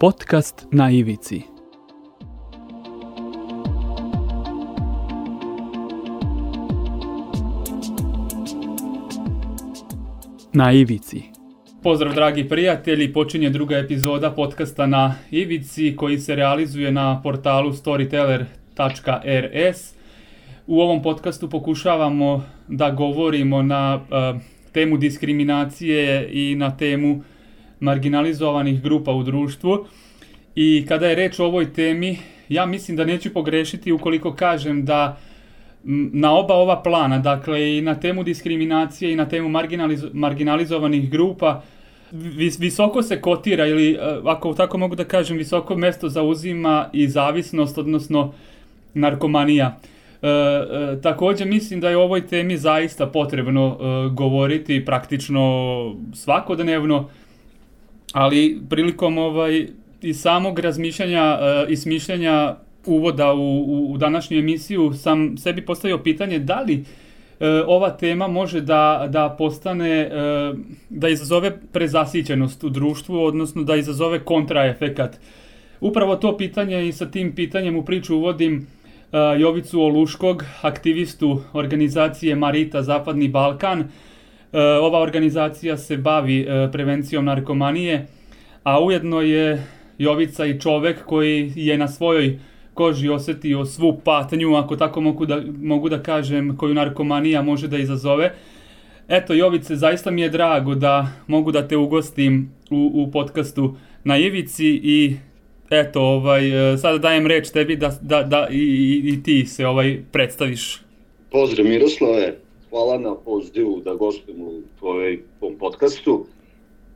Podcast na ivici. Na ivici. Pozdrav dragi prijatelji, počinje druga epizoda podcasta na ivici koji se realizuje na portalu storyteller.rs. U ovom podcastu pokušavamo da govorimo na uh, temu diskriminacije i na temu marginalizovanih grupa u društvu. I kada je reč o ovoj temi, ja mislim da neću pogrešiti ukoliko kažem da na oba ova plana, dakle i na temu diskriminacije i na temu marginaliz marginalizovanih grupa, vis visoko se kotira ili e, ako tako mogu da kažem visoko mesto zauzima i zavisnost, odnosno narkomanija. E, e, takođe mislim da je o ovoj temi zaista potrebno e, govoriti praktično svakodnevno, ali prilikom ovaj i samog razmišljanja uh, i smišljanja uvoda u, u, u današnju emisiju sam sebi postavio pitanje da li uh, ova tema može da, da postane, uh, da izazove prezasićenost u društvu, odnosno da izazove kontraefekat. Upravo to pitanje i sa tim pitanjem u priču uvodim Jovicu Oluškog, aktivistu organizacije Marita Zapadni Balkan. Uh, ova organizacija se bavi uh, prevencijom narkomanije, a ujedno je Jovica i čovek koji je na svojoj koži osetio svu patnju, ako tako mogu da, mogu da kažem, koju narkomanija može da izazove. Eto, Jovice, zaista mi je drago da mogu da te ugostim u, u podcastu na Ivici i eto, ovaj, sada dajem reč tebi da, da, da i, i ti se ovaj predstaviš. Pozdrav Miroslave, hvala na pozivu da gostujem u tvojoj podcastu.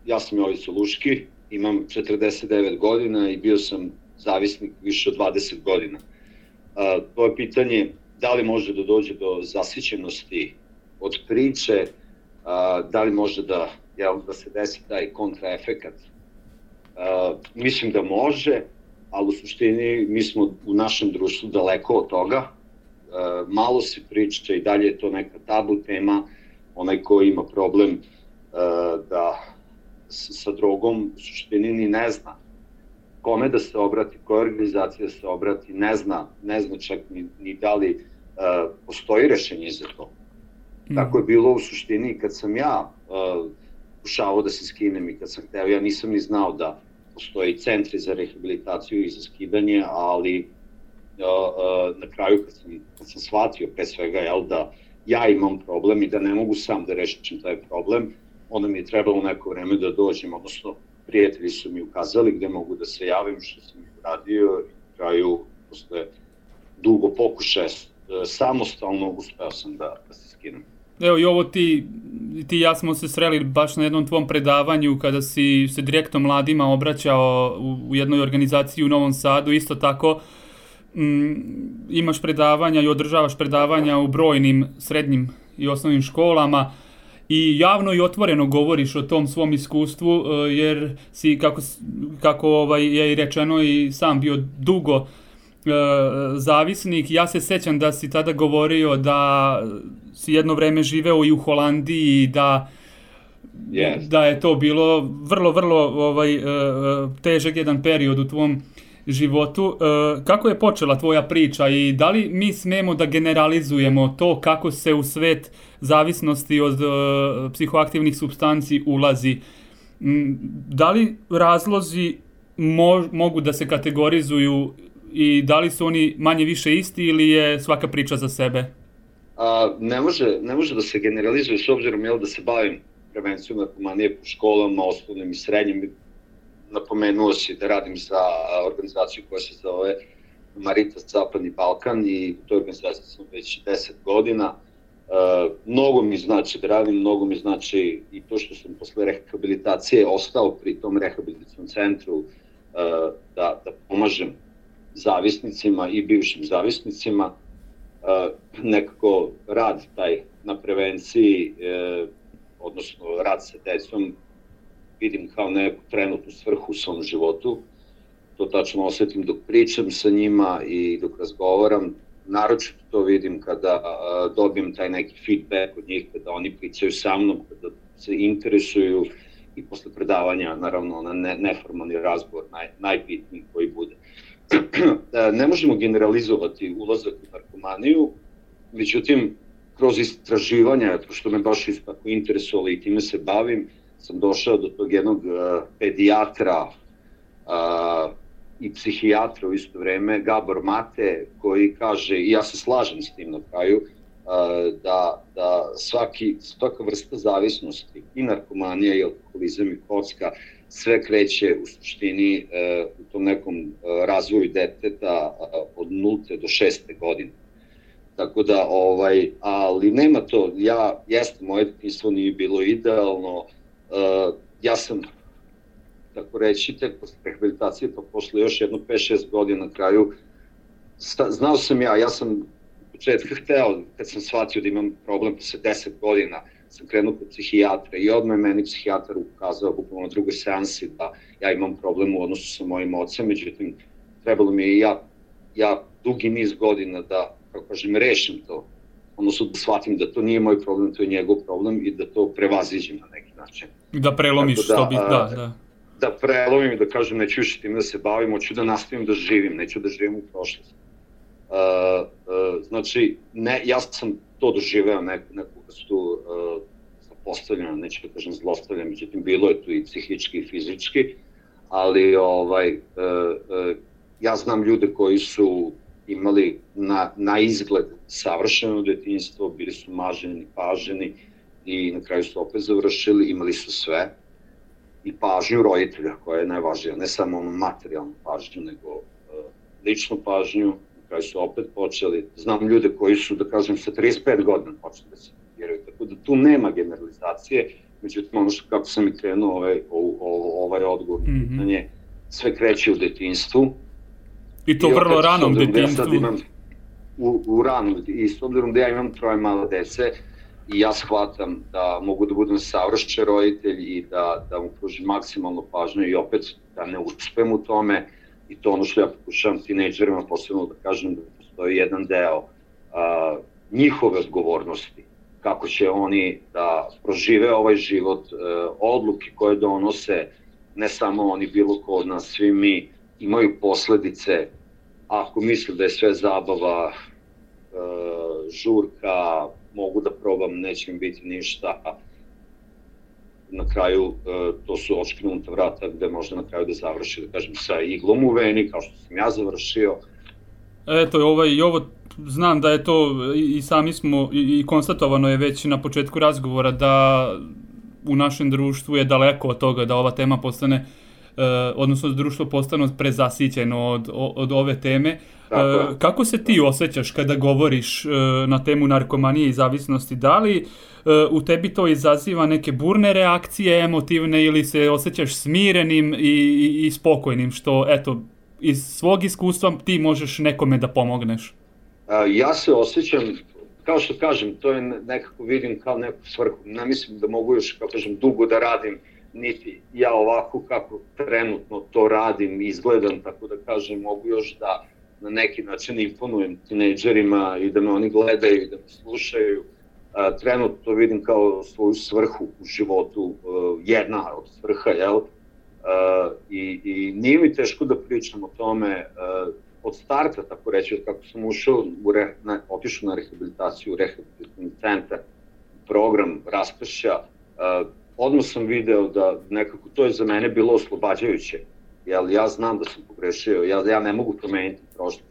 Ja sam Jovica Luški, imam 49 godina i bio sam zavisnik više od 20 godina. A, to je pitanje da li može da dođe do zasićenosti od priče, a, da li može da, jel, da se desi taj kontraefekat. A, mislim da može, ali u suštini mi smo u našem društvu daleko od toga. A, malo se priča i dalje je to neka tabu tema, onaj ko ima problem a, da sa drogom u suštini ni ne zna kome da se obrati, koja organizacija da se obrati, ne zna, ne zna čak ni, ni da li uh, postoji rešenje za to. Mm. Tako je bilo u suštini kad sam ja pokušavao da se skinem i kad sam hteo, ja nisam ni znao da postoji centri za rehabilitaciju i za skidanje, ali na kraju kad sam, kad sam shvatio pre svega jel, da ja imam problem i da ne mogu sam da rešim taj problem, onda mi je trebalo neko vreme da dođem, odnosno prijatelji su mi ukazali gde mogu da se javim, što sam ih uradio i na kraju, posle dugo pokušaja, samostalno uspeo sam da, da se skinem. Evo i ovo ti, ti ja smo se sreli baš na jednom tvom predavanju kada si se direktno mladima obraćao u, u jednoj organizaciji u Novom Sadu, isto tako m, imaš predavanja i održavaš predavanja u brojnim srednjim i osnovnim školama i javno i otvoreno govoriš o tom svom iskustvu e, jer si kako kako ovaj je i rečeno i sam bio dugo e, zavisnik. Ja se sećam da si tada govorio da si jedno vreme živeo i u Holandiji da yes. da je to bilo vrlo vrlo ovaj e, težak jedan period u tvom životu. Kako je počela tvoja priča i da li mi smemo da generalizujemo to kako se u svet zavisnosti od uh, psihoaktivnih substanci ulazi. Da li razlozi mo mogu da se kategorizuju i da li su oni manje više isti ili je svaka priča za sebe? A, ne, može, ne može da se generalizuje s obzirom jel, da se bavim prevencijom narkomanije po školama, osnovnim i srednjim. Napomenuo si da radim za organizaciju koja se zove Marita Zapadni Balkan i u toj organizaciji sam već 10 godina. Uh, mnogo mi znači da radim, mnogo mi znači i to što sam posle rehabilitacije ostao pri tom rehabilitacijom centru uh, da, da pomažem zavisnicima i bivšim zavisnicima. Uh, nekako rad taj na prevenciji, odnosno rad sa decom, vidim kao neku trenutnu svrhu u svom životu. To tačno osetim dok pričam sa njima i dok razgovaram, naročito to vidim kada dobijem taj neki feedback od njih, kada oni pričaju sa mnom, kada se interesuju i posle predavanja, naravno, na ne, neformalni razgovor, naj, najbitniji koji bude. ne možemo generalizovati ulazak u narkomaniju, međutim, kroz istraživanja, što me baš tako interesovalo i time se bavim, sam došao do tog jednog uh, pedijatra uh, i psihijatra u isto vreme, Gabor Mate, koji kaže, i ja se slažem s tim na kraju, uh, da, da svaki, svaka vrsta zavisnosti, i narkomanija, i alkoholizam, i kocka, sve kreće u suštini uh, u tom nekom razvoju deteta od 0. do 6. godine Tako da, ovaj, ali nema to, ja, jeste, moje detinstvo nije bilo idealno, ja sam, tako reći, tek posle rehabilitacije, pa posle još jedno 5-6 godina na kraju, sta, znao sam ja, ja sam početka hteo, kad sam shvatio da imam problem posle 10 godina, sam krenuo kod psihijatra i odmah je meni psihijatar ukazao bukvalno na drugoj seansi da ja imam problem u odnosu sa mojim ocem, međutim, trebalo mi je ja, ja dugi niz godina da kako kažem, rešim to. Odnosno da shvatim da to nije moj problem, to je njegov problem i da to prevaziđem na neki način. Da prelomiš da, to bi, da, da. Da prelomim i da kažem neću više tim da se bavim, hoću da nastavim da živim, neću da živim u prošlosti. Uh, uh, znači, ne, ja sam to doživeo neku, neku vrstu uh, zapostavljena, neću da kažem zlostavljena, međutim bilo je tu i psihički i fizički, ali ovaj, uh, uh, ja znam ljude koji su imali na, na izgled savršeno detinjstvo, bili su maženi, paženi i na kraju su opet završili, imali su sve i pažnju roditelja koja je najvažnija, ne samo ono materijalnu pažnju, nego uh, ličnu pažnju, na kraju su opet počeli, znam ljude koji su, da kažem, sa 35 godina počeli da se diraju, tako da tu nema generalizacije, međutim ono što kako sam i krenuo ovaj, ovaj odgovor mm -hmm. na nje, sve kreće u detinstvu, I to I vrlo ranom detinstvu. Ja imam u, u ranom, i s obzirom da ja imam troje male dece, i ja shvatam da mogu da budem savršen roditelj i da, da mu pružim maksimalno pažnju i opet da ne uspem u tome i to ono što ja pokušavam tinejdžerima posebno da kažem da postoji jedan deo a, njihove odgovornosti kako će oni da prožive ovaj život, e, odluke koje donose, ne samo oni, bilo ko od nas, svi mi, imaju posledice ako mislim da je sve zabava, e, žurka, mogu da probam, neće mi biti ništa, na kraju e, to su očkinuta vrata gde možda na kraju da završi, da kažem, sa iglom u veni, kao što sam ja završio. Eto, ovaj, i ovo znam da je to, i sami smo, i, i konstatovano je već na početku razgovora da u našem društvu je daleko od toga da ova tema postane uh, odnosno da društvo postane prezasićeno od, od ove teme. Uh, kako se ti osjećaš kada govoriš uh, na temu narkomanije i zavisnosti? Da li u tebi to izaziva neke burne reakcije emotivne ili se osjećaš smirenim i, i, i spokojnim što, eto, iz svog iskustva ti možeš nekome da pomogneš? Ja se osjećam kao što kažem, to je nekako vidim kao neku svrhu. Ne mislim da mogu još, kao kažem, dugo da radim niti ja ovako kako trenutno to radim izgledam, tako da kažem, mogu još da na neki način imponujem tinejdžerima i da me oni gledaju i da me slušaju. trenutno to vidim kao svoju svrhu u životu, jedna od svrha, jel? I, I nije mi teško da pričam o tome od starta, tako reći, kako sam ušao, u re, ne, otišao na rehabilitaciju, rehabilitacijni centar, program raspršća, odmah sam video da nekako to je za mene bilo oslobađajuće, jer ja znam da sam pogrešio, ja, ja ne mogu promeniti prošlost,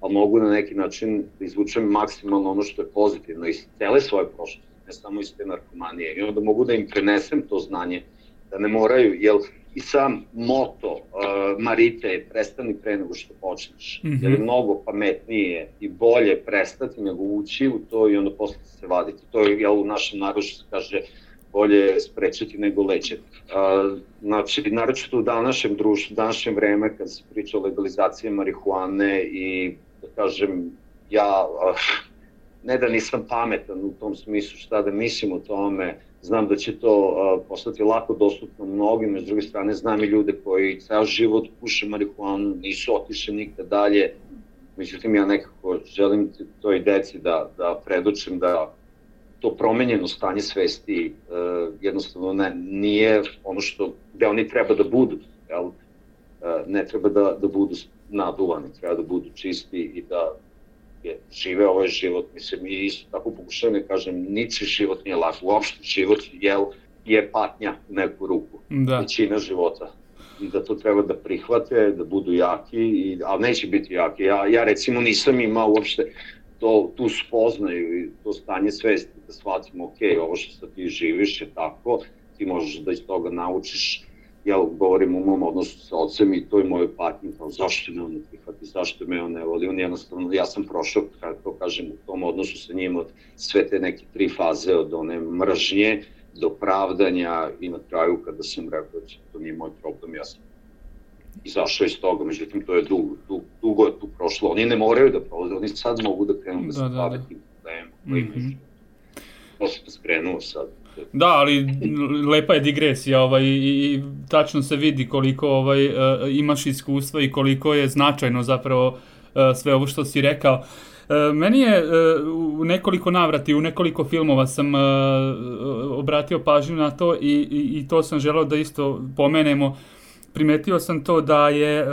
ali mogu na neki način da izvučem maksimalno ono što je pozitivno iz cele svoje prošlosti, ne samo iz te narkomanije, i onda mogu da im prenesem to znanje, da ne moraju, jer i sam moto uh, Marite je prestani pre nego što počneš, mm -hmm. jer je mnogo pametnije i bolje prestati nego ući u to i onda posle se vaditi. To je, jel, u našem narodu što se kaže, bolje sprečiti nego lečiti. Znači, naročito u današnjem društvu, današnjem vreme, kad se priča o legalizaciji marihuane i, da kažem, ja ne da nisam pametan u tom smislu šta da mislim o tome, znam da će to postati lako dostupno mnogim, s druge strane znam i ljude koji ceo život puše marihuanu, nisu otišli nikad dalje, međutim ja nekako želim toj deci da, da predočim da to promenjeno stanje svesti uh, jednostavno ne, nije ono što, gde oni treba da budu, jel? Uh, ne treba da, da budu naduvani, treba da budu čisti i da je, žive ovaj život. Mislim, i isto tako pokušavam da kažem, niči život nije lak, uopšte život jel, je patnja u neku ruku, da. većina života i da to treba da prihvate, da budu jaki, i, ali neće biti jaki. Ja, ja recimo nisam imao uopšte to, tu spoznaju i to stanje svesti, da shvatimo, ok, ovo što sad ti živiš je tako, ti možeš da iz toga naučiš, ja govorim u mom odnosu sa ocem i to je moj patnji, kao zašto me on ne prihvati, zašto me on ne voli, on jednostavno, ja sam prošao, kada to kažem, u tom odnosu sa njim od sve te neke tri faze, od one mržnje, do pravdanja i na kraju kada sam rekao da to nije moj problem, ja sam izašao iz toga, međutim to je dugo, dugo, dugo je tu prošlo, oni ne moraju da prolaze, oni sad mogu da krenu da, da se da, bave da. tim problemom koji mm -hmm. To skrenuo sad. Da, ali lepa je digresija ovaj, i, i tačno se vidi koliko ovaj, uh, imaš iskustva i koliko je značajno zapravo uh, sve ovo što si rekao. Uh, E, meni je u nekoliko navrati, u nekoliko filmova sam obratio pažnju na to i, i, i to sam želeo da isto pomenemo. Primetio sam to da je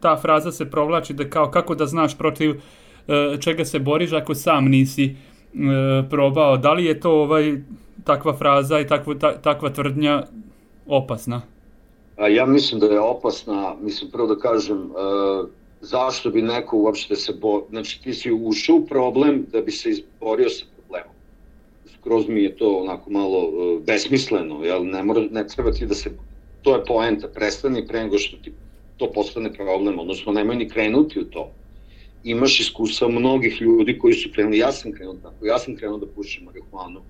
ta fraza se provlači da kao kako da znaš protiv čega se boriš ako sam nisi probao. Da li je to ovaj takva fraza i takva, ta, takva tvrdnja opasna? Ja mislim da je opasna, mislim prvo da kažem, zašto bi neko uopšte se bo... Znači ti si ušao u problem da bi se izborio sa problemom. Skroz mi je to onako malo besmisleno, jel? Ne, mora, ne treba ti da se... To je poenta, prestani pre nego što ti to postane problem, odnosno nemoj ni krenuti u to. Imaš iskustva mnogih ljudi koji su krenuli, ja sam krenuo tako, ja sam krenuo da pušim marihuanu,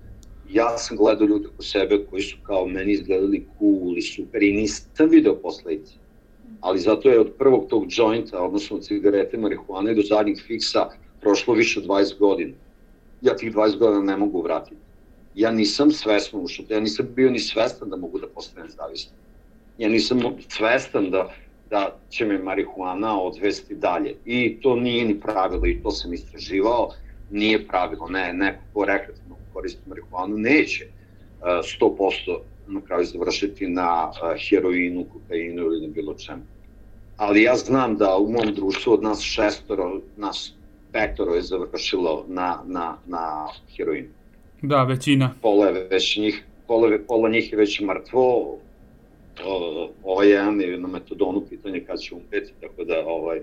ja sam gledao ljude oko sebe koji su kao meni izgledali cool i super i nisam video posledice ali zato je od prvog tog jointa, odnosno od cigarete marihuane do zadnjih fiksa prošlo više od 20 godina. Ja tih 20 godina ne mogu vratiti. Ja nisam svesno ušao, ja nisam bio ni svestan da mogu da postanem zavistan. Ja nisam svestan da, da će me marihuana odvesti dalje. I to nije ni pravilo i to sam istraživao, nije pravilo. Ne, neko ko rekreativno koristi marihuanu neće 100% na kraju završiti na heroinu, kokainu ili na bilo čemu. Ali ja znam da u mom društvu od nas šestoro, nas petoro je završilo na, na, na heroinu. Da, većina. Pola je već njih, pola, pola njih je već mrtvo, ovaj jedan je na metodonu pitanje kad će umreti, tako da ovaj,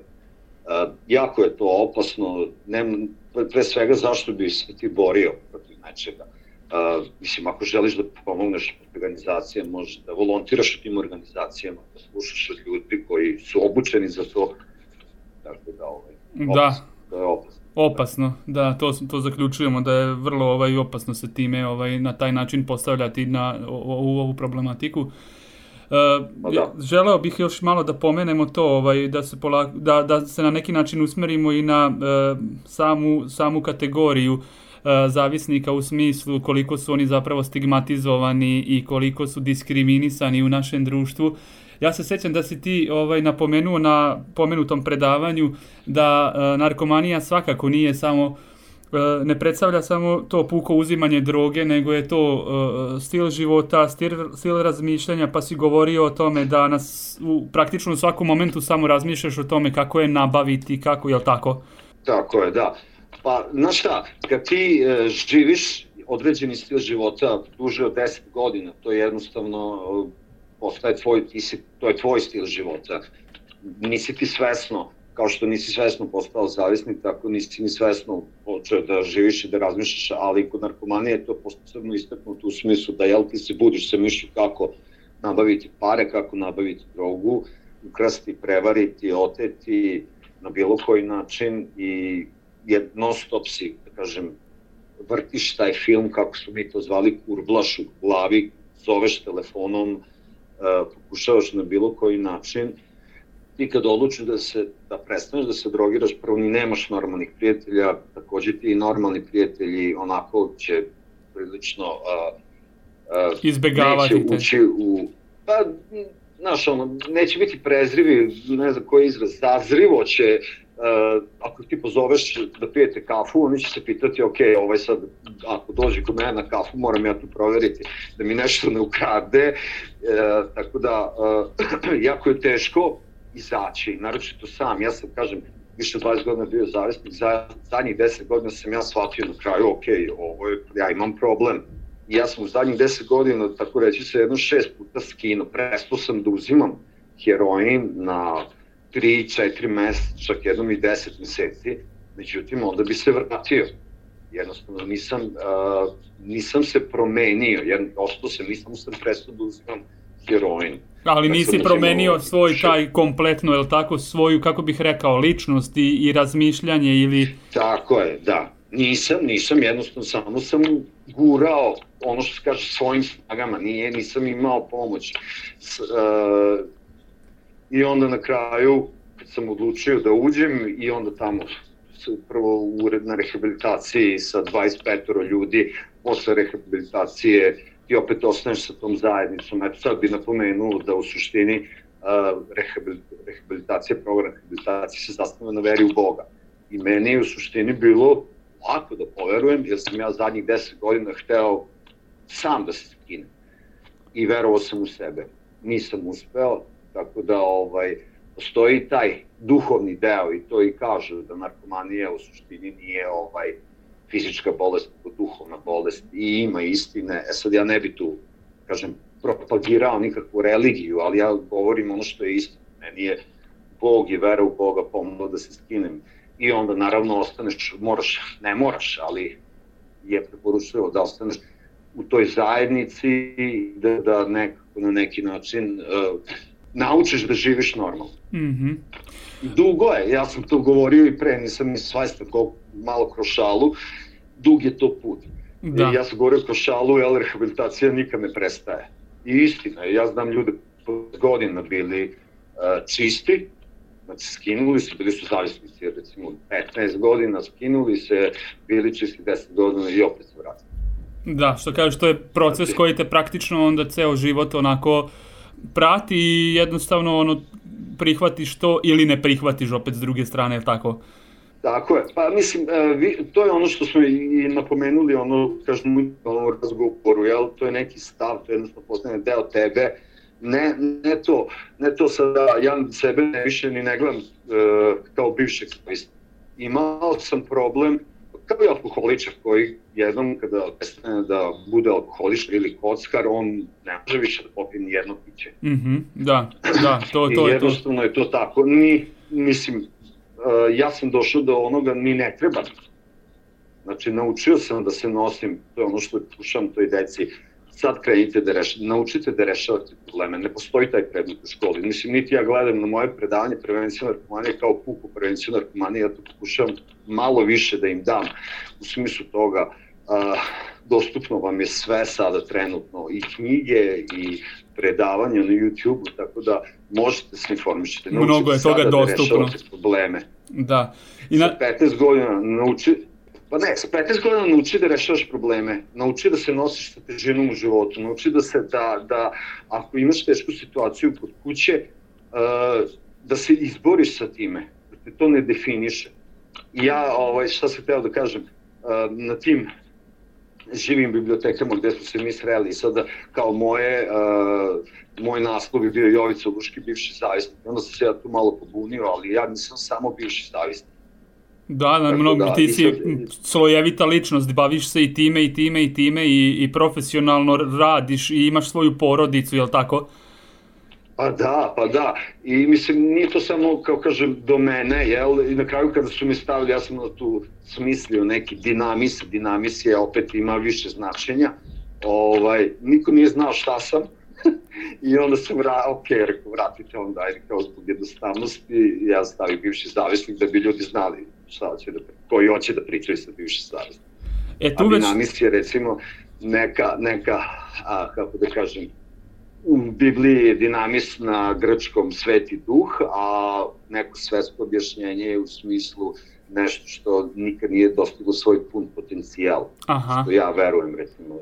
jako je to opasno, ne, pre svega zašto bi se ti borio protiv nečega mislim, ako želiš da pomogneš organizacijama, možeš da volontiraš u tim organizacijama, da slušaš od ljudi koji su obučeni za to. Tako da, ovaj, da. opasno, da. je opasno. Opasno, da, to, to zaključujemo da je vrlo ovaj, opasno se time ovaj, na taj način postavljati na, u ovu problematiku. Uh, da. Želeo bih još malo da pomenemo to, ovaj, da, se pola, da, da se na neki način usmerimo i na uh, samu, samu kategoriju uh, E, zavisnika u smislu koliko su oni zapravo stigmatizovani i koliko su diskriminisani u našem društvu. Ja se sećam da si ti ovaj napomenuo na pomenutom predavanju da e, narkomanija svakako nije samo e, ne predstavlja samo to puko uzimanje droge, nego je to uh, stil života, stil, stil razmišljanja, pa si govorio o tome da nas u, praktično u svakom momentu samo razmišljaš o tome kako je nabaviti, kako, je tako? Tako je, da. Pa, znaš šta, kad ti e, živiš određeni stil života duže od 10 godina, to je jednostavno e, postaje tvoj, ti si, to je tvoj stil života. Nisi ti svesno, kao što nisi svesno postao zavisnik, tako nisi ni svesno počeo da živiš i da razmišljaš, ali kod narkomanije je to posebno istaknuto u smislu da jel ti se budiš sa mišlju kako nabaviti pare, kako nabaviti drogu, ukrasti, prevariti, oteti na bilo koji način i je non stop si, da kažem, vrtiš taj film, kako su mi to zvali, kurblaš u glavi, zoveš telefonom, uh, pokušavaš na bilo koji način, ti kad odlučiš da se da prestaneš da se drogiraš, prvo ni nemaš normalnih prijatelja, takođe ti normalni prijatelji onako će prilično izbegavati neće ući u pa znaš ono neće biti prezrivi, ne znam koji izraz, zazrivo će uh, ako ti pozoveš da pijete kafu, oni će se pitati, ok, ovaj sad, ako dođe kod mene na kafu, moram ja tu proveriti da mi nešto ne ukrade, uh, tako da, uh, jako je teško izaći, naročito sam, ja sam, kažem, više od 20 godina bio zavisnik, za zadnjih 10 godina sam ja shvatio na kraju, ok, ovo je, ja imam problem, ja sam u zadnjih 10 godina, tako reći se, jedno šest puta skino, prestao sam da uzimam heroin na 3-4 meseca, čak jednom i 10 meseci, međutim onda bi se vratio. Jednostavno nisam, uh, nisam se promenio, jedan, ostao sam, nisam sam prestao da uzimam heroin. Ali nisi promenio svoj taj kompletno, je tako, svoju, kako bih rekao, ličnost i, i razmišljanje ili... Tako je, da. Nisam, nisam, jednostavno samo sam gurao ono što se kaže svojim snagama, nije, nisam imao pomoć. S, uh, I onda na kraju, kad sam odlučio da uđem i onda tamo prvo ured na rehabilitaciji sa 25 ljudi, posle rehabilitacije i opet ostaneš sa tom zajednicom. Eto sad bi napomenuo da u suštini uh, rehabilitacija, program rehabilitacije se zastava na veri u Boga. I meni je u suštini bilo lako da poverujem, jer sam ja zadnjih 10 godina hteo sam da se skinem. I verovao sam u sebe. Nisam uspeo, tako da ovaj, postoji taj duhovni deo i to i kažu da narkomanija u suštini nije ovaj fizička bolest, nego duhovna bolest i ima istine. E sad ja ne bi tu, kažem, propagirao nikakvu religiju, ali ja govorim ono što je istina. Meni je Bog i vera u Boga pomogla da se skinem. I onda naravno ostaneš, moraš, ne moraš, ali je preporučljivo da ostaneš u toj zajednici da, da nekako na neki način uh, naučiš da živiš normalno. Mm -hmm. Dugo je, ja sam to govorio i pre, nisam ni svajstan koliko malo kroz šalu, dug je to put. Da. I ja sam govorio kroz šalu, jer rehabilitacija nikad ne prestaje. I istina, ja znam ljude godina bili uh, čisti, znači skinuli su, bili su zavisnici, recimo 15 godina skinuli se, bili čisti 10 godina i opet se vratili. Da, što kažeš, to je proces znači, koji te praktično onda ceo život onako prati i jednostavno ono prihvatiš to ili ne prihvatiš opet s druge strane, je tako? Tako je. Pa mislim, e, vi, to je ono što smo i napomenuli, ono, kažemo, ono razgovoru, jel? To je neki stav, to je jednostavno postane deo tebe. Ne, ne to, ne to sada, ja sebe ne više ni ne gledam uh, kao bivšeg spavista. Imao sam problem, kao i alkoholičar koji jednom kada prestane da bude alkoholičar ili kockar, on ne može više da popije ni jedno piće. Mm -hmm, da, da, to, to I je to. jednostavno je to tako. Ni, mislim, ja sam došao do onoga, mi ne treba. Znači, naučio sam da se nosim, to je ono što pušam toj deci, sad krenite da reš, naučite da rešavate probleme, ne postoji taj predmet u školi. Mislim, niti ja gledam na moje predavanje prevencija narkomanije kao puku prevenciju narkomanije, ja to pokušam malo više da im dam. U smislu toga, a, dostupno vam je sve sada trenutno, i knjige, i predavanja na YouTube-u, tako da možete se informišiti. Mnogo je toga da dostupno. Da probleme. Da. I na... Sa 15 godina nauči, Pa ne, sa 15 godina nauči da rešavaš probleme, nauči da se nosiš sa težinom u životu, nauči da se, da, da ako imaš tešku situaciju kod kuće, uh, da se izboriš sa time, da te to ne definiše. I ja, ovaj, šta sam hteo da kažem, uh, na tim živim bibliotekama gde smo se mi sreli sada kao moje, uh, moj naslov je bio Jovica Luški, bivši zavisnik. Onda sam se ja tu malo pobunio, ali ja nisam samo bivši zavisnik. Da, da, mnogo, da, ti si sad... slojevita ličnost, baviš se i time i time i time i, i profesionalno radiš i imaš svoju porodicu, jel tako? Pa da, pa da. I mislim, nije to samo, kao kažem, do mene, jel? I na kraju kada su mi stavili, ja sam na tu smislio neki dinamis, dinamis je opet ima više značenja. Ovaj, niko nije znao šta sam. I onda sam vra, ok, rekao, vratite onda, ajde, kao zbog jednostavnosti, ja stavim bivši zavisnik da bi ljudi znali šta hoće da, koji hoće da pričaju sa bivši zavisnik. E, tu već... dinamis je recimo neka, neka a, kako da kažem, u Bibliji je dinamis na grčkom sveti duh, a neko svetsko objašnjenje je u smislu nešto što nikad nije dostiglo svoj pun potencijal. Aha. Što ja verujem recimo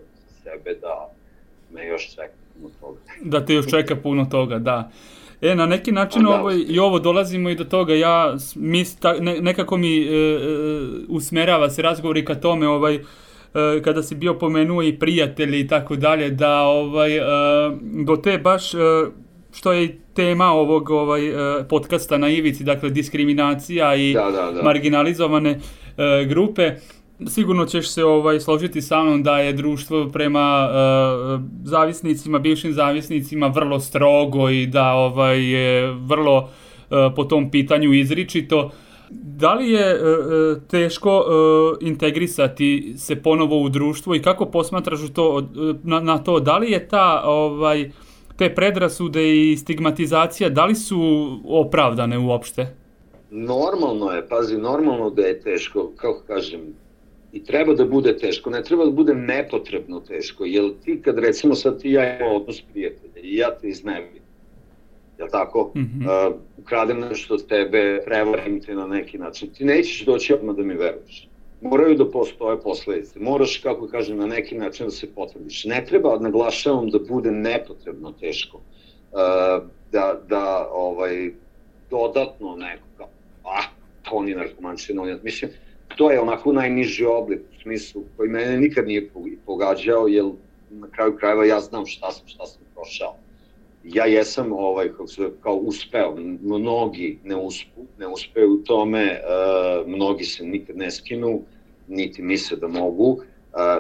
sebe da me još čeka. puno toga. Da te još čeka puno toga, da. E, na neki način ovo, i ovo dolazimo i do toga, ja, mi, ne, nekako mi e, e, usmerava se razgovori ka tome, ovaj, e, kada si bio pomenuo i prijatelji i tako dalje, da ovaj, e, do te baš, e, što je tema ovog ovaj, podcasta na Ivici, dakle diskriminacija i da, da, da. marginalizovane grupe, sigurno ćeš se ovaj složiti sa mnom da je društvo prema uh, zavisnicima, bivšim zavisnicima vrlo strogo i da ovaj je vrlo uh, po tom pitanju izričito. Da li je uh, teško uh, integrisati se ponovo u društvo i kako posmatraš to na, na to da li je ta ovaj te predrasude i stigmatizacija da li su opravdane uopšte? Normalno je, pazi, normalno da je teško, kako kažem, i treba da bude teško, ne treba da bude nepotrebno teško, jer ti kad recimo sad ti ja imam odnos prijatelja i ja te iznevim, jel tako, mm -hmm. uh, ukradem nešto od tebe, prevarim te na neki način, ti nećeš doći odmah da mi veruješ. Moraju da postoje posledice, moraš, kako kažem, na neki način da se potvrdiš. Ne treba, naglašavam, da bude nepotrebno teško, uh, da, da ovaj, dodatno neko kao, ah, to ni narkomančina, mislim, to je onako najniži oblik u smislu koji mene nikad nije pogađao, jer na kraju krajeva ja znam šta sam, šta sam prošao. Ja jesam ovaj, kako se, kao uspeo, mnogi ne, uspu, ne uspeju u tome, uh, mnogi se nikad ne skinu, niti misle da mogu, uh,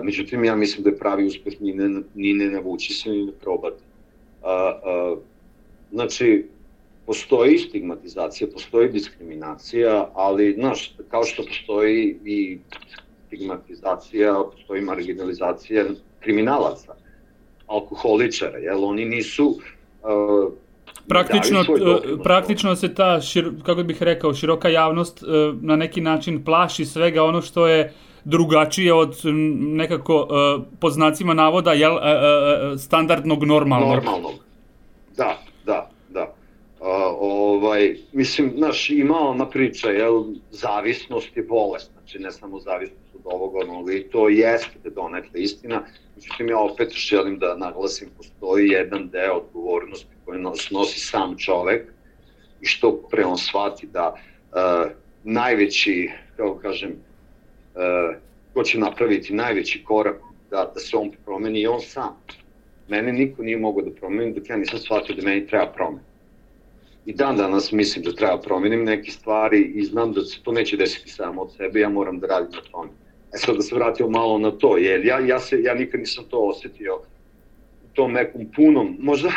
međutim ja mislim da je pravi uspeh ni ne, ni ne navući se, ni ne probati. Uh, uh, znači, postoji stigmatizacija, postoji diskriminacija, ali, znaš, kao što postoji i stigmatizacija, postoji marginalizacija kriminalaca, alkoholičara, jel, oni nisu... Uh, praktično, uh, praktično se ta, šir, kako bih rekao, široka javnost uh, na neki način plaši svega ono što je drugačije od nekako uh, po znacima navoda jel, uh, uh, standardnog normalnog. Normalnog, da, da, ovaj, mislim, znaš, ima ona priča, jel, zavisnost je bolest, znači ne samo zavisnost od ovoga, onoga, i to jeste donekle istina, međutim ja opet želim da naglasim, postoji jedan deo odgovornosti koji nos, nosi sam čovek i što pre on shvati da uh, najveći, kako kažem, uh, ko će napraviti najveći korak da, da se on promeni i on sam. Mene niko nije mogao da promeni dok ja nisam shvatio da meni treba promeni i dan danas mislim da treba promenim neke stvari i znam da se to neće desiti samo od sebe, ja moram da radim na tome. E sad da se vratio malo na to, jer ja, ja, se, ja nikad nisam to osetio u tom nekom punom, možda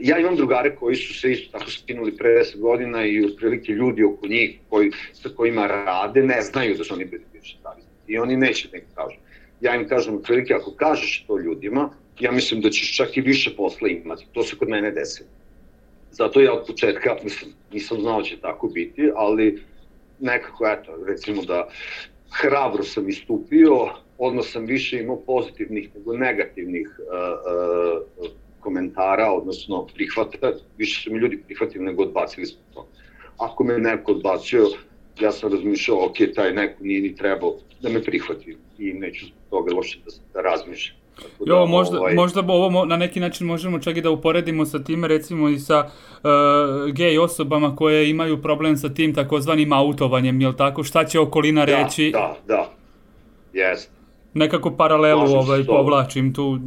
ja imam drugare koji su se isto tako skinuli pre 10 godina i otprilike ljudi oko njih koji, sa kojima rade ne znaju da su oni bili bivši zavisnici i oni neće da im kažu. Ja im kažem otprilike ako kažeš to ljudima, ja mislim da ćeš čak i više posla imati. To se kod mene desilo. Zato ja od početka, mislim, nisam znao da će tako biti, ali nekako, eto, recimo da hrabro sam istupio, odmah sam više imao pozitivnih nego negativnih uh, uh, komentara, odnosno prihvata, više su mi ljudi prihvatili nego odbacili smo to. Ako me neko odbacio, ja sam razmišljao, ok, taj neko nije ni trebao da me prihvati i neću zbog toga loše da, da razmišljam. Da, jo, možda, ovaj... možda ovo na neki način možemo čak i da uporedimo sa time recimo i sa uh, gej osobama koje imaju problem sa tim takozvanim autovanjem, jel tako? Šta će okolina da, reći? Da, da, jest. Nekako paralelu Možem ovaj, povlačim tu.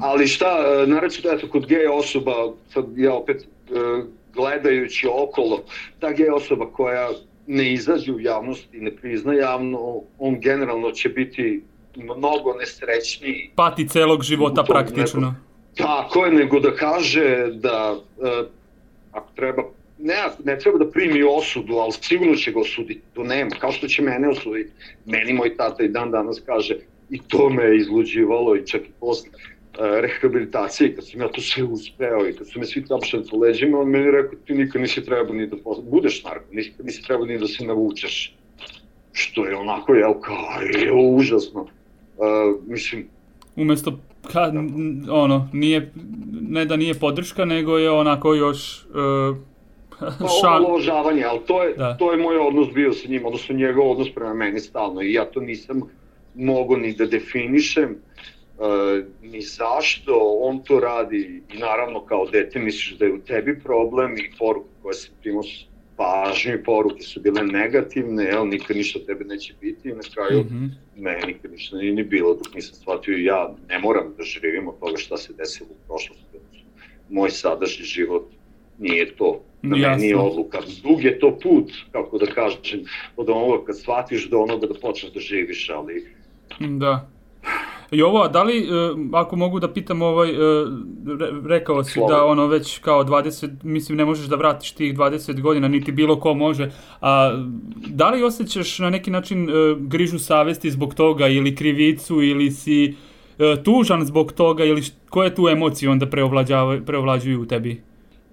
Ali šta, e, nareći da eto, kod gej osoba, sad ja opet uh, gledajući okolo, ta gej osoba koja ne izađe u javnost i ne prizna javno, on generalno će biti mnogo nesrećniji. Pati celog života praktično. Nego, tako je, nego da kaže da uh, ako treba ne, ne treba da primi osudu, ali sigurno će ga osuditi, to nema, kao što će mene osuditi. Meni moj tata i dan danas kaže, i to me je izluđivalo i čak i posle uh, rehabilitacije, kad sam ja to sve uspeo i kad su me svi tapšali po leđima, on meni rekao, ti nikad nisi trebao ni da posle, budeš narko, nikad nisi trebao ni da se navučeš. Što je onako, jel, kao, je užasno. Uh, mislim... Umesto, ka, da. ono, nije, ne da nije podrška, nego je onako još... Uh, šal... Omalovažavanje, ali to je, da. to je moj odnos bio sa njim, odnosno njegov odnos prema meni stalno i ja to nisam mogo ni da definišem uh, ni zašto on to radi i naravno kao dete misliš da je u tebi problem i poruke koje se primao pažnju i poruke su bile negativne, jel, nikad ništa tebe neće biti i na kraju mm -hmm. meni nikad ništa nije ni bilo dok nisam shvatio ja ne moram da živim od toga šta se desilo u prošlosti. Moj sadašnji život nije to. Da Jasno. meni je odluka. Dug je to put, kako da kažem, od onoga kad shvatiš do onoga da počneš da živiš, ali... Da. Jovo, da li, e, ako mogu da pitam, ovaj, e, rekao si Slovo. da ono već kao 20, mislim ne možeš da vratiš tih 20 godina, niti bilo ko može, a da li osjećaš na neki način e, grižu savesti zbog toga ili krivicu ili si tužan zbog toga ili koje tu emocije onda preovlađuju u tebi?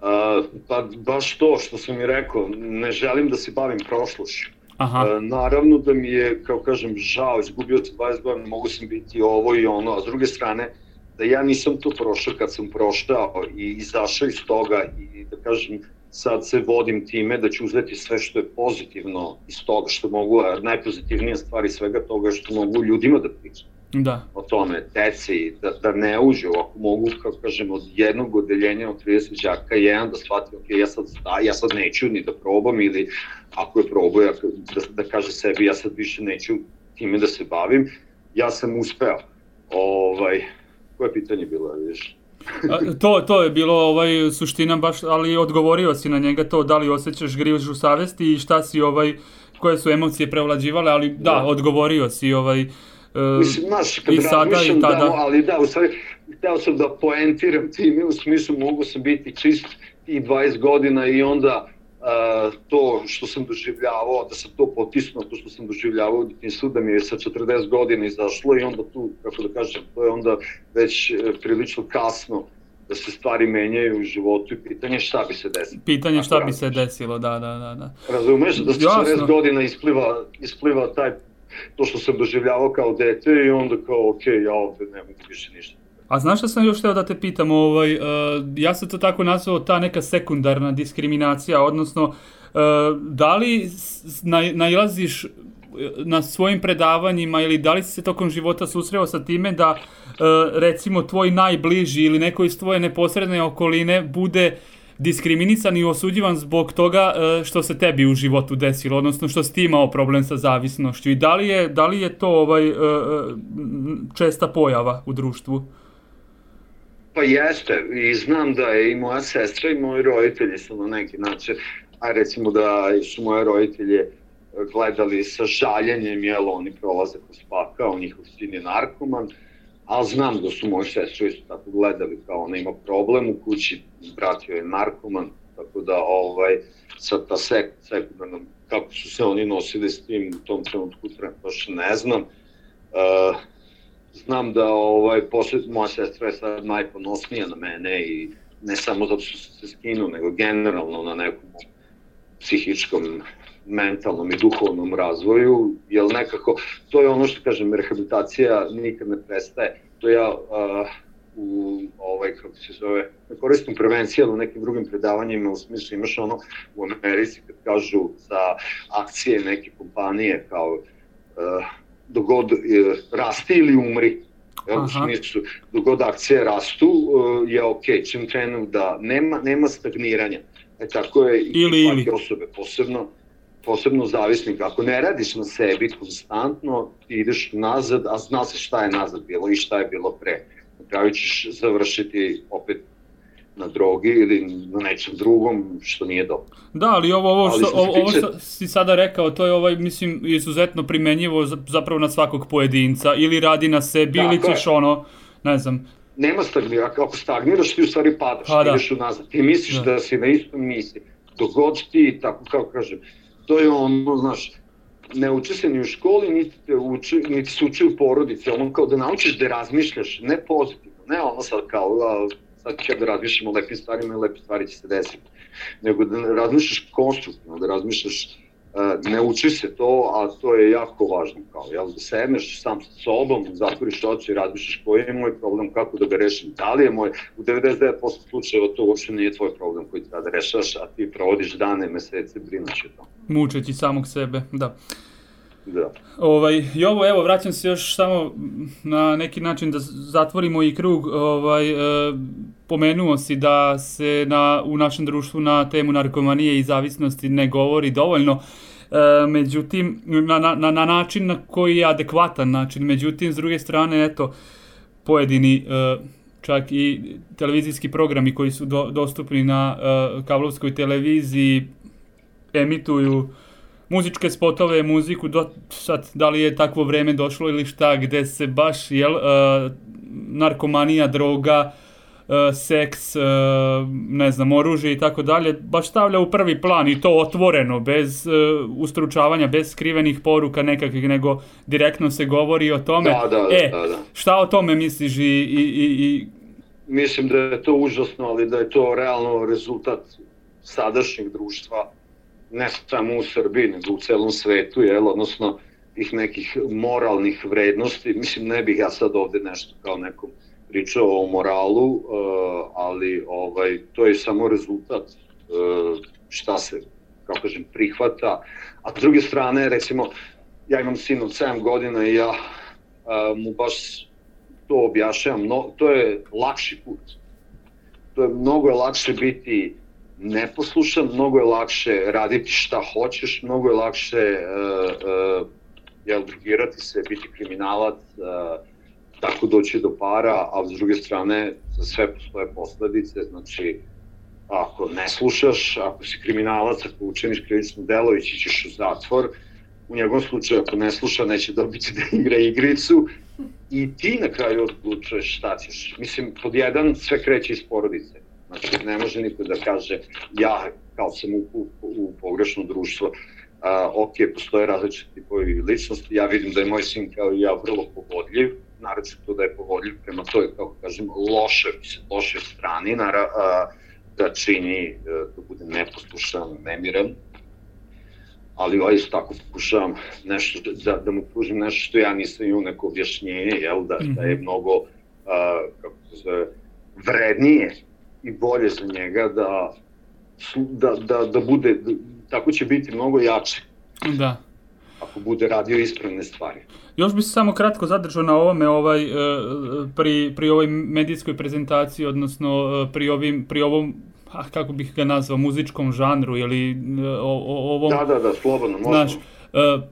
Uh, pa baš to što sam mi rekao, ne želim da se bavim prošlošću. Aha. E, naravno da mi je, kao kažem, žao, izgubio sam 20 godina, mogu sam biti ovo i ono, a s druge strane, da ja nisam to prošao kad sam proštao i izašao iz toga i da kažem, sad se vodim time da ću uzeti sve što je pozitivno iz toga što mogu, a najpozitivnija stvari svega toga što mogu ljudima da pričam da. o tome, deci, da, da ne uđu, ako mogu, kako kažem, od jednog odeljenja od 30 đaka, jedan da shvati, ok, ja sad, ja sad neću ni da probam ili ako je probao, da, da kaže sebi, ja sad više neću time da se bavim, ja sam uspeo. Ovaj, koje pitanje bilo, vidiš? to, to je bilo ovaj suština baš, ali odgovorio si na njega to, da li osjećaš grižu savesti i šta si ovaj, koje su emocije prevlađivale, ali da, da. odgovorio si ovaj, Mislim, znaš, kad I sada i tada. Da, ali da, u stvari, hteo sam da poentiram time, u smislu mogu sam biti čist tih 20 godina i onda uh, to što sam doživljavao, da sam to potisnuo, to što sam doživljavao u djetinstvu, da mi je sa 40 godina izašlo i onda tu, kako da kažem, to je onda već uh, prilično kasno da se stvari menjaju u životu i pitanje šta bi se desilo. Pitanje šta bi se desilo, da, da, da. da. Razumeš da sa 40 godina ispliva, ispliva taj to što sam doživljavao kao dete i onda kao, ok, ja ovde ne mogu više ništa. A znaš šta sam još teo da te pitam, ovaj, uh, ja sam to tako nazvao ta neka sekundarna diskriminacija, odnosno uh, da li na, nailaziš na svojim predavanjima ili da li si se tokom života susreo sa time da recimo tvoj najbliži ili neko iz tvoje neposredne okoline bude uh, diskriminisan i osuđivan zbog toga e, što se tebi u životu desilo, odnosno što si ti imao problem sa zavisnošću i da li je, da li je to ovaj, e, e, česta pojava u društvu? Pa jeste, i znam da je i moja sestra i moji roditelji su na neki način, a recimo da su moje roditelje gledali sa žaljenjem, jel oni prolaze kroz pakao, njihov sin je narkoman, ali znam da su moje sestre isto tako gledali kao ona ima problem u kući, brat joj je narkoman, tako da ovaj, sa ta sek, sekundarna, kako su se oni nosili s tim u tom trenutku, baš ne znam. Uh, znam da ovaj, posle, moja sestra je sad najponosnija na mene i ne samo zato što se skinu, nego generalno na nekom psihičkom mentalnom i duhovnom razvoju, jer nekako, to je ono što kažem, rehabilitacija nikad ne prestaje. To ja uh, u, ovaj, kako se zove, ne koristim prevencije, ali u nekim drugim predavanjima, u smislu imaš ono u Americi kad kažu za akcije neke kompanije kao uh, dogod uh, rasti ili umri, Jel, u smislu, dogod akcije rastu, uh, je ok, čim krenu da nema, nema stagniranja. E tako je i ili, ili. osobe, posebno posebno zavisnik, ako ne radiš na sebi konstantno, ti ideš nazad, a zna se šta je nazad bilo i šta je bilo pre. Na kraju ćeš završiti opet na drogi ili na nečem drugom što nije dobro. Da, ali ovo, ovo, što, ali ovo, tiče... ovo si sada rekao, to je ovaj, mislim, izuzetno primenjivo zapravo na svakog pojedinca, ili radi na sebi, Tako ili ćeš je. ono, ne znam, Nema stagnira, ako stagniraš ti u stvari padaš, pa, da. ideš unazad, ti misliš da. da si na istom misli, dok god ti, tako kao kažem, to je ono, znaš, ne uči se ni u školi, niti, te uči, niti se uči u porodici, ono kao da naučiš da razmišljaš, ne pozitivno, ne ono sad kao, a, sad ću da razmišljam o lepim stvarima i lepe stvari će se desiti, nego da razmišljaš konstruktivno, da razmišljaš ne uči se to, a to je jako važno, kao, jel, da sedneš sam sa sobom, zatvoriš oči i razmišljaš koji je moj problem, kako da ga rešim, da li je moj, u 99% slučajeva to uopšte nije tvoj problem koji treba da rešaš, a ti provodiš dane, mesece, brinući o tom. Mučeći samog sebe, da. Da. Ovaj, I ovo, evo, vraćam se još samo na neki način da zatvorimo i krug. Ovaj, e, pomenuo si da se na, u našem društvu na temu narkomanije i zavisnosti ne govori dovoljno. E, međutim, na, na, na način na koji je adekvatan način. Međutim, s druge strane, eto, pojedini e, čak i televizijski programi koji su do, dostupni na e, kablovskoj televiziji emituju muzičke spotove, muziku, do, sad, da li je takvo vreme došlo ili šta, gde se baš, jel, uh, narkomanija, droga, seks, uh, ne znam, oružje i tako dalje, baš stavlja u prvi plan i to otvoreno, bez uh, ustručavanja, bez skrivenih poruka nekakvih, nego direktno se govori o tome. Da, da, e, da, da. šta o tome misliš i, i, i, i Mislim da je to užasno, ali da je to realno rezultat sadašnjeg društva ne samo u Srbiji, nego u celom svetu, jel, odnosno tih nekih moralnih vrednosti. Mislim, ne bih ja sad ovde nešto kao nekom pričao o moralu, uh, ali ovaj to je samo rezultat uh, šta se, kako kažem, prihvata. A s druge strane, recimo, ja imam sin od 7 godina i ja uh, mu baš to objašnjavam, no, to je lakši put. To je mnogo je lakše biti neposlušan, mnogo je lakše raditi šta hoćeš, mnogo je lakše uh, uh, jel, drugirati se, biti kriminalac, uh, tako doći do para, a s druge strane za sve postoje posledice, znači ako ne slušaš, ako si kriminalac, ako učiniš krivično delo, ići ćeš u zatvor, u njegovom slučaju ako ne sluša neće dobiti da igra igricu. I ti na kraju odlučuješ šta ćeš. Mislim, pod jedan sve kreće iz porodice. Znači, ne može niko da kaže ja kao sam u, u, u pogrešno društvo, a, ok, postoje različiti tipovi ličnosti, ja vidim da je moj sin kao i ja vrlo pogodljiv, to da je pogodljiv prema toj, kako kažem, loše, loše strani, nara, a, da čini, da bude neposlušan, nemiran, ali ovaj isto tako pokušavam nešto, da, da mu pružim nešto što ja nisam imao neko objašnjenje, jel, da, da je mhm. mnogo, a, kako se zove, vrednije i bolje za njega da, da, da, da bude, tako će biti mnogo jače. Da. Ako bude radio ispravne stvari. Još bi se samo kratko zadržao na ovome ovaj, e, pri, pri ovoj medijskoj prezentaciji, odnosno e, pri, ovim, pri ovom ah, kako bih ga nazvao, muzičkom žanru ili e, o, o, ovom... Da, da, da, slobodno, možemo. Znaš,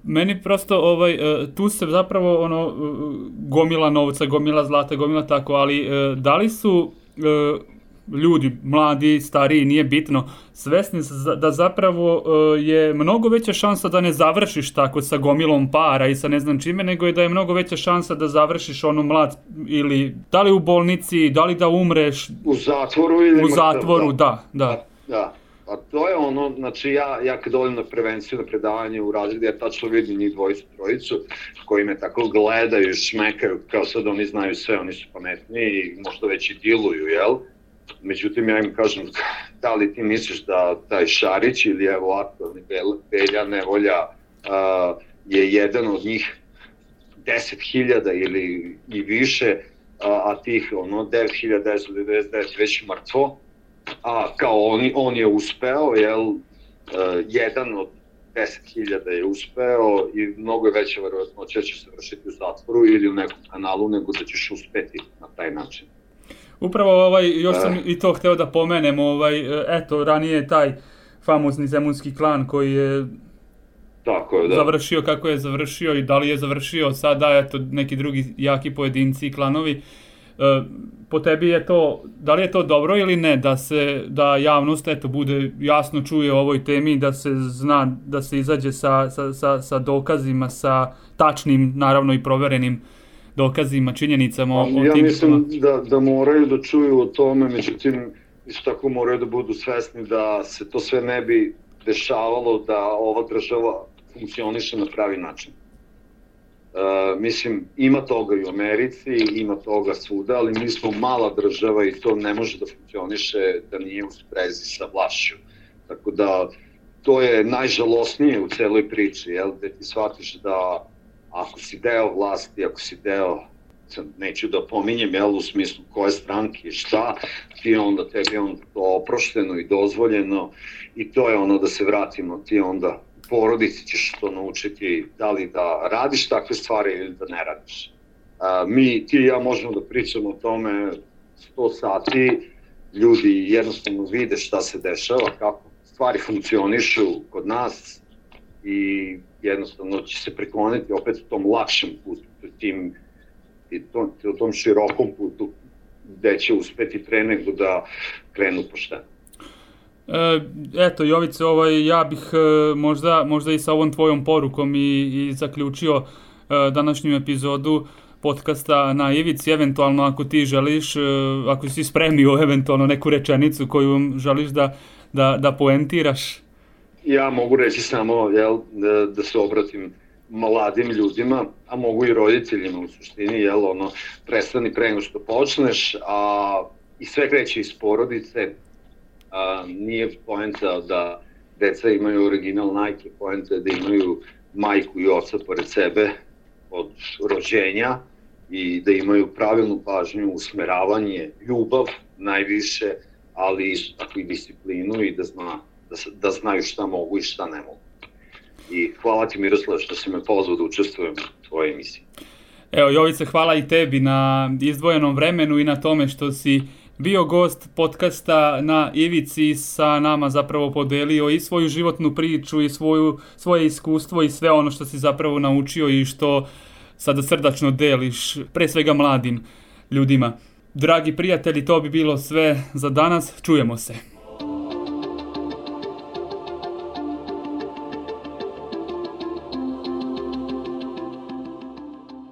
meni prosto ovaj tu se zapravo ono gomila novca, gomila zlata, gomila tako, ali da li su ljudi, mladi, stariji, nije bitno, svesni da zapravo uh, je mnogo veća šansa da ne završiš tako sa gomilom para i sa ne znam čime, nego je da je mnogo veća šansa da završiš ono mlad ili da li u bolnici, da li da umreš. U zatvoru ili U zatvoru, da, da. Da, da. A to je ono, znači ja, ja kad dovoljim na prevenciju, na predavanje u razredu, ja tačno vidim njih dvojicu, trojicu, koji me tako gledaju, šmekaju, kao sad oni znaju sve, oni su pametniji i možda već i diluju, jel? Međutim, ja im kažem, da li ti misliš da taj Šarić ili evo aktualni Belja Nevolja a, je jedan od njih 10.000 ili i više, a, a tih ono 9.999 već mrtvo, a kao on, on je uspeo, jel, a, jedan od 10.000 je uspeo i mnogo je veća verovatnoća da će se vršiti u zatvoru ili u nekom kanalu nego da ćeš uspeti na taj način. Upravo ovaj, još sam i to hteo da pomenem, ovaj, eto, ranije je taj famozni zemunski klan koji je Tako je, da. završio kako je završio i da li je završio sada, eto, neki drugi jaki pojedinci i klanovi. E, po tebi je to, da li je to dobro ili ne, da se, da javnost, eto, bude jasno čuje o ovoj temi, da se zna, da se izađe sa, sa, sa, sa dokazima, sa tačnim, naravno i proverenim dokazima, činjenicama o, o ja tim... Ja mislim da, da moraju da čuju o tome, međutim, isto tako moraju da budu svesni da se to sve ne bi dešavalo da ova država funkcioniše na pravi način. Uh, mislim, ima toga i u Americi, ima toga svuda, ali mi smo mala država i to ne može da funkcioniše da nije u sprezi sa vlašću. Tako da, to je najžalosnije u celoj priči, jel, da ti shvatiš da ako si deo vlasti, ako si deo neću da pominjem, jel, u smislu koje stranke i šta, ti onda, tebi onda to oprošteno i dozvoljeno i to je ono da se vratimo, ti onda porodici ćeš to naučiti, da li da radiš takve stvari ili da ne radiš. A, mi, ti i ja možemo da pričamo o tome 100 sati, ljudi jednostavno vide šta se dešava, kako stvari funkcionišu kod nas i jednostavno će se prekloniti opet u tom lakšem putu, tim, tom, tom širokom putu gde će uspeti pre nego da krenu pošteno. E, eto, Jovice, ovaj, ja bih e, možda, možda i sa ovom tvojom porukom i, i zaključio e, današnju epizodu podcasta na Ivici, eventualno ako ti želiš, e, ako si spremio eventualno neku rečenicu koju želiš da, da, da poentiraš. Ja mogu reći samo jel, da, da se obratim mladim ljudima, a mogu i roditeljima u suštini, jel, ono, prestani pre nego što počneš, a i sve kreće iz porodice, a, nije poenta da deca imaju original Nike, poenta da imaju majku i oca pored sebe od rođenja i da imaju pravilnu pažnju, usmeravanje, ljubav najviše, ali tako i disciplinu i da, zna, da, da znaju šta mogu i šta ne mogu. I hvala ti Miroslav što si me pozvao da učestvujem u tvojoj emisiji. Evo Jovice, hvala i tebi na izdvojenom vremenu i na tome što si bio gost podcasta na Ivici sa nama zapravo podelio i svoju životnu priču i svoju, svoje iskustvo i sve ono što si zapravo naučio i što sada srdačno deliš pre svega mladim ljudima. Dragi prijatelji, to bi bilo sve za danas. Čujemo se.